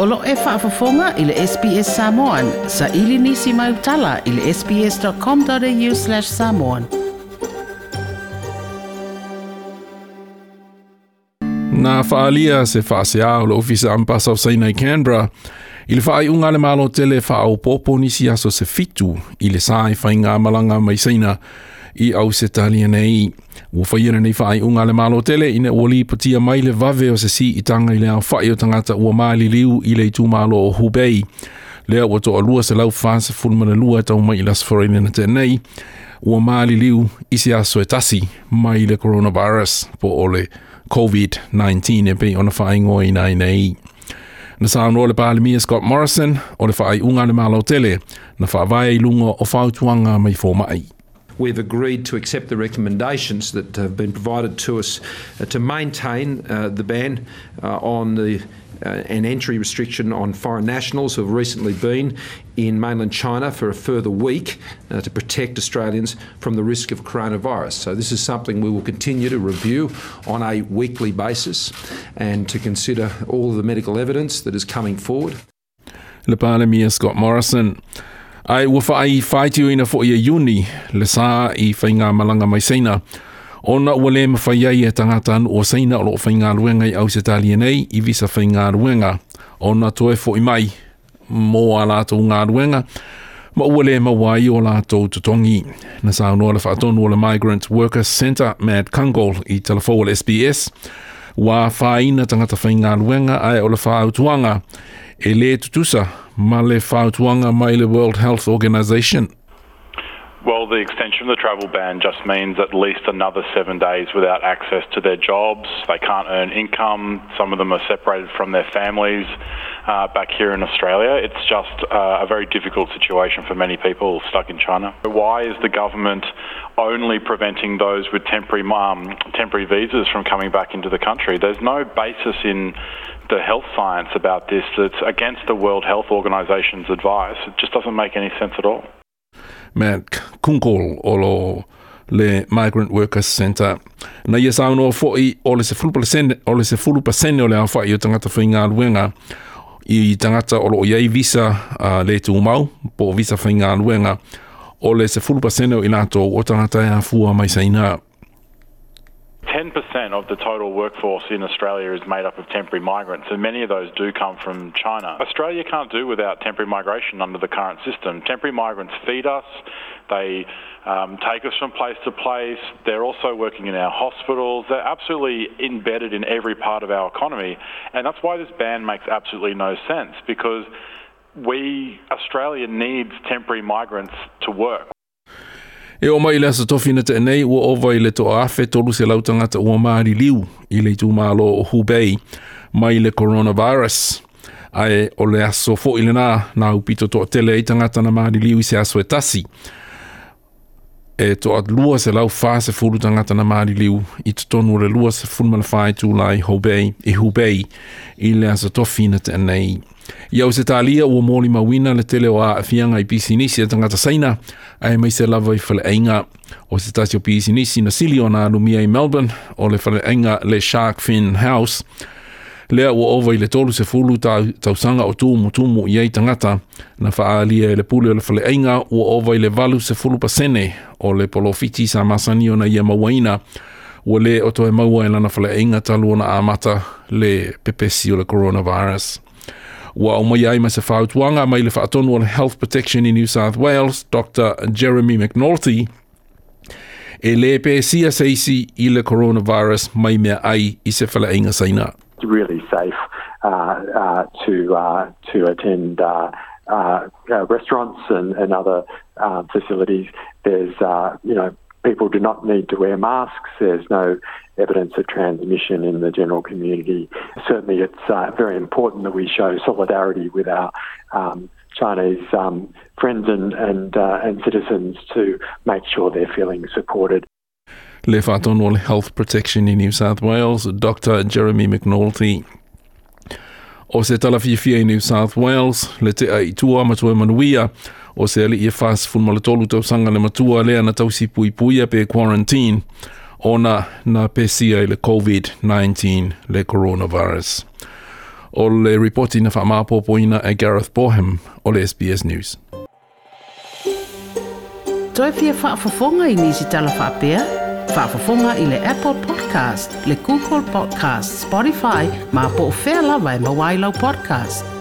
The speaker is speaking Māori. Olo e whaafafonga i le SPS Samoan. Sa ili nisi mai utala i le sps.com.au slash samoan. Nā whaalia se whaasea o lo ofisa ampasa o saina i Canberra, i le whaai unga le malo tele whaau popo nisi aso se fitu i le sāi whainga malanga mai saina, i au se tali nei. Ua whai ana nei whai unga le malo tele i ne uoli patia mai le vave o se si i tanga i le au whai o tangata ua maali liu i le i tū malo o Hubei. Lea ua toa lua se lau whan se fulma le lua tau mai i las whorene na tenei. Ua maali liu i se aso e tasi mai le coronavirus po ole COVID-19 e pei ona whai ngoi nai nei. Na sa anua le pālimia Scott Morrison o le whai unga le malo tele na whai vai lunga o whautuanga mai fōmai. mai. we've agreed to accept the recommendations that have been provided to us uh, to maintain uh, the ban uh, on the uh, an entry restriction on foreign nationals who have recently been in mainland China for a further week uh, to protect Australians from the risk of coronavirus. So, this is something we will continue to review on a weekly basis and to consider all of the medical evidence that is coming forward. Lapala Scott Morrison. Ai ua wha ai whaiti ina fo i a uni le sā i whainga malanga mai seina. Ona ua le mawhai ai e tangata anu o seina o loo whainga ruenga i au se tali nei i visa whainga ruenga. Ona toe fo i mai mō a lātou ngā ruenga. Ma ua le mawai o lātou tutongi. Na sā unua le whaatonu o le Migrant Worker Centre Mad Kangol, i telefo o le SBS. Wa whaina tangata whainga ruenga ai o le whaautuanga. whaina tangata whainga ruenga ai o le whaautuanga. e le tutusa ma le whātuanga mai le World Health Organization well, the extension of the travel ban just means at least another seven days without access to their jobs. They can't earn income. Some of them are separated from their families uh, back here in Australia. It's just uh, a very difficult situation for many people stuck in China. Why is the government only preventing those with temporary, um, temporary visas from coming back into the country? There's no basis in the health science about this. It's against the World Health Organization's advice. It just doesn't make any sense at all. Matt Kunkel o lo le Migrant Workers Centre. Na ia sa unua fo'i o le se fulu pasene o le awha i o tangata whainga luenga i tangata o lo o iei visa uh, le tu umau po visa whainga luenga o le se fulu pasene o i lato o tangata e a fua mai sa inaa. percent of the total workforce in Australia is made up of temporary migrants, and many of those do come from China. Australia can't do without temporary migration under the current system. Temporary migrants feed us, they um, take us from place to place, they're also working in our hospitals, they're absolutely embedded in every part of our economy. And that's why this ban makes absolutely no sense because we, Australia needs temporary migrants to work. E o mai le asa tofi na te nei ua ova i le to afe tolu se lautanga tangata ua maari liu i le tū o Hubei mai le coronavirus. Ai o le aso fo i le nā nā upito to tele i tangata na maari liu i se aso e tasi e to at lua se lau fa se fulu tangata na maari liu i te tonu le lua se fulu mana whae tū lai hobei i e hubei i le asa tofina te nei. Iau se tālia ua mōli mawina le tele o a fianga i pisi nisi e tangata saina ai mai se lava i whale einga o se tasio pisi nisi na sili o nā lumia i Melbourne o le whale einga le Shark Fin House lea ua ova i le tolu se fulu tausaga o tumutumu i ai tagata na faaalia e le pule o le faleaiga ua ova i le valu se fulu pasene o le polofiti sa masani ona ia mauaina ua lē o toe maua e lana faleaiga talu ona amata le pepesi o le coronavirus ua aumaia ai ma se fautuaga mai le faatonu o le health protection i new south wales dr jeremy mcnalty e lē pesia se isi i le coronavirus mai mea ai i se faleaiga saina really safe uh, uh, to uh, to attend. restaurants and, and other facilities. There's, you know, people do not need to wear masks. There's no evidence of transmission in the general community. Certainly, it's uh, very important that we show solidarity with our um, Chinese um, friends and and, uh, and citizens to make sure they're feeling supported. Left Atonal Health Protection in New South Wales, Dr. Jeremy McNulty. Ose se in New South Wales, le te ai tua matua manuia, o se ali i whas funmala tolu tau sanga le matua lea na tausi pui puia pe quarantine, ona na pesia i le COVID-19 le coronavirus. O le reporti na whamāpōpoina e Gareth Bohem o le SBS News. Toi pia whaafafonga i nisi tala whapea? Fa Whaafafunga i le Apple Podcast, le Google Podcast, Spotify, ma po fela vai mawailau podcast.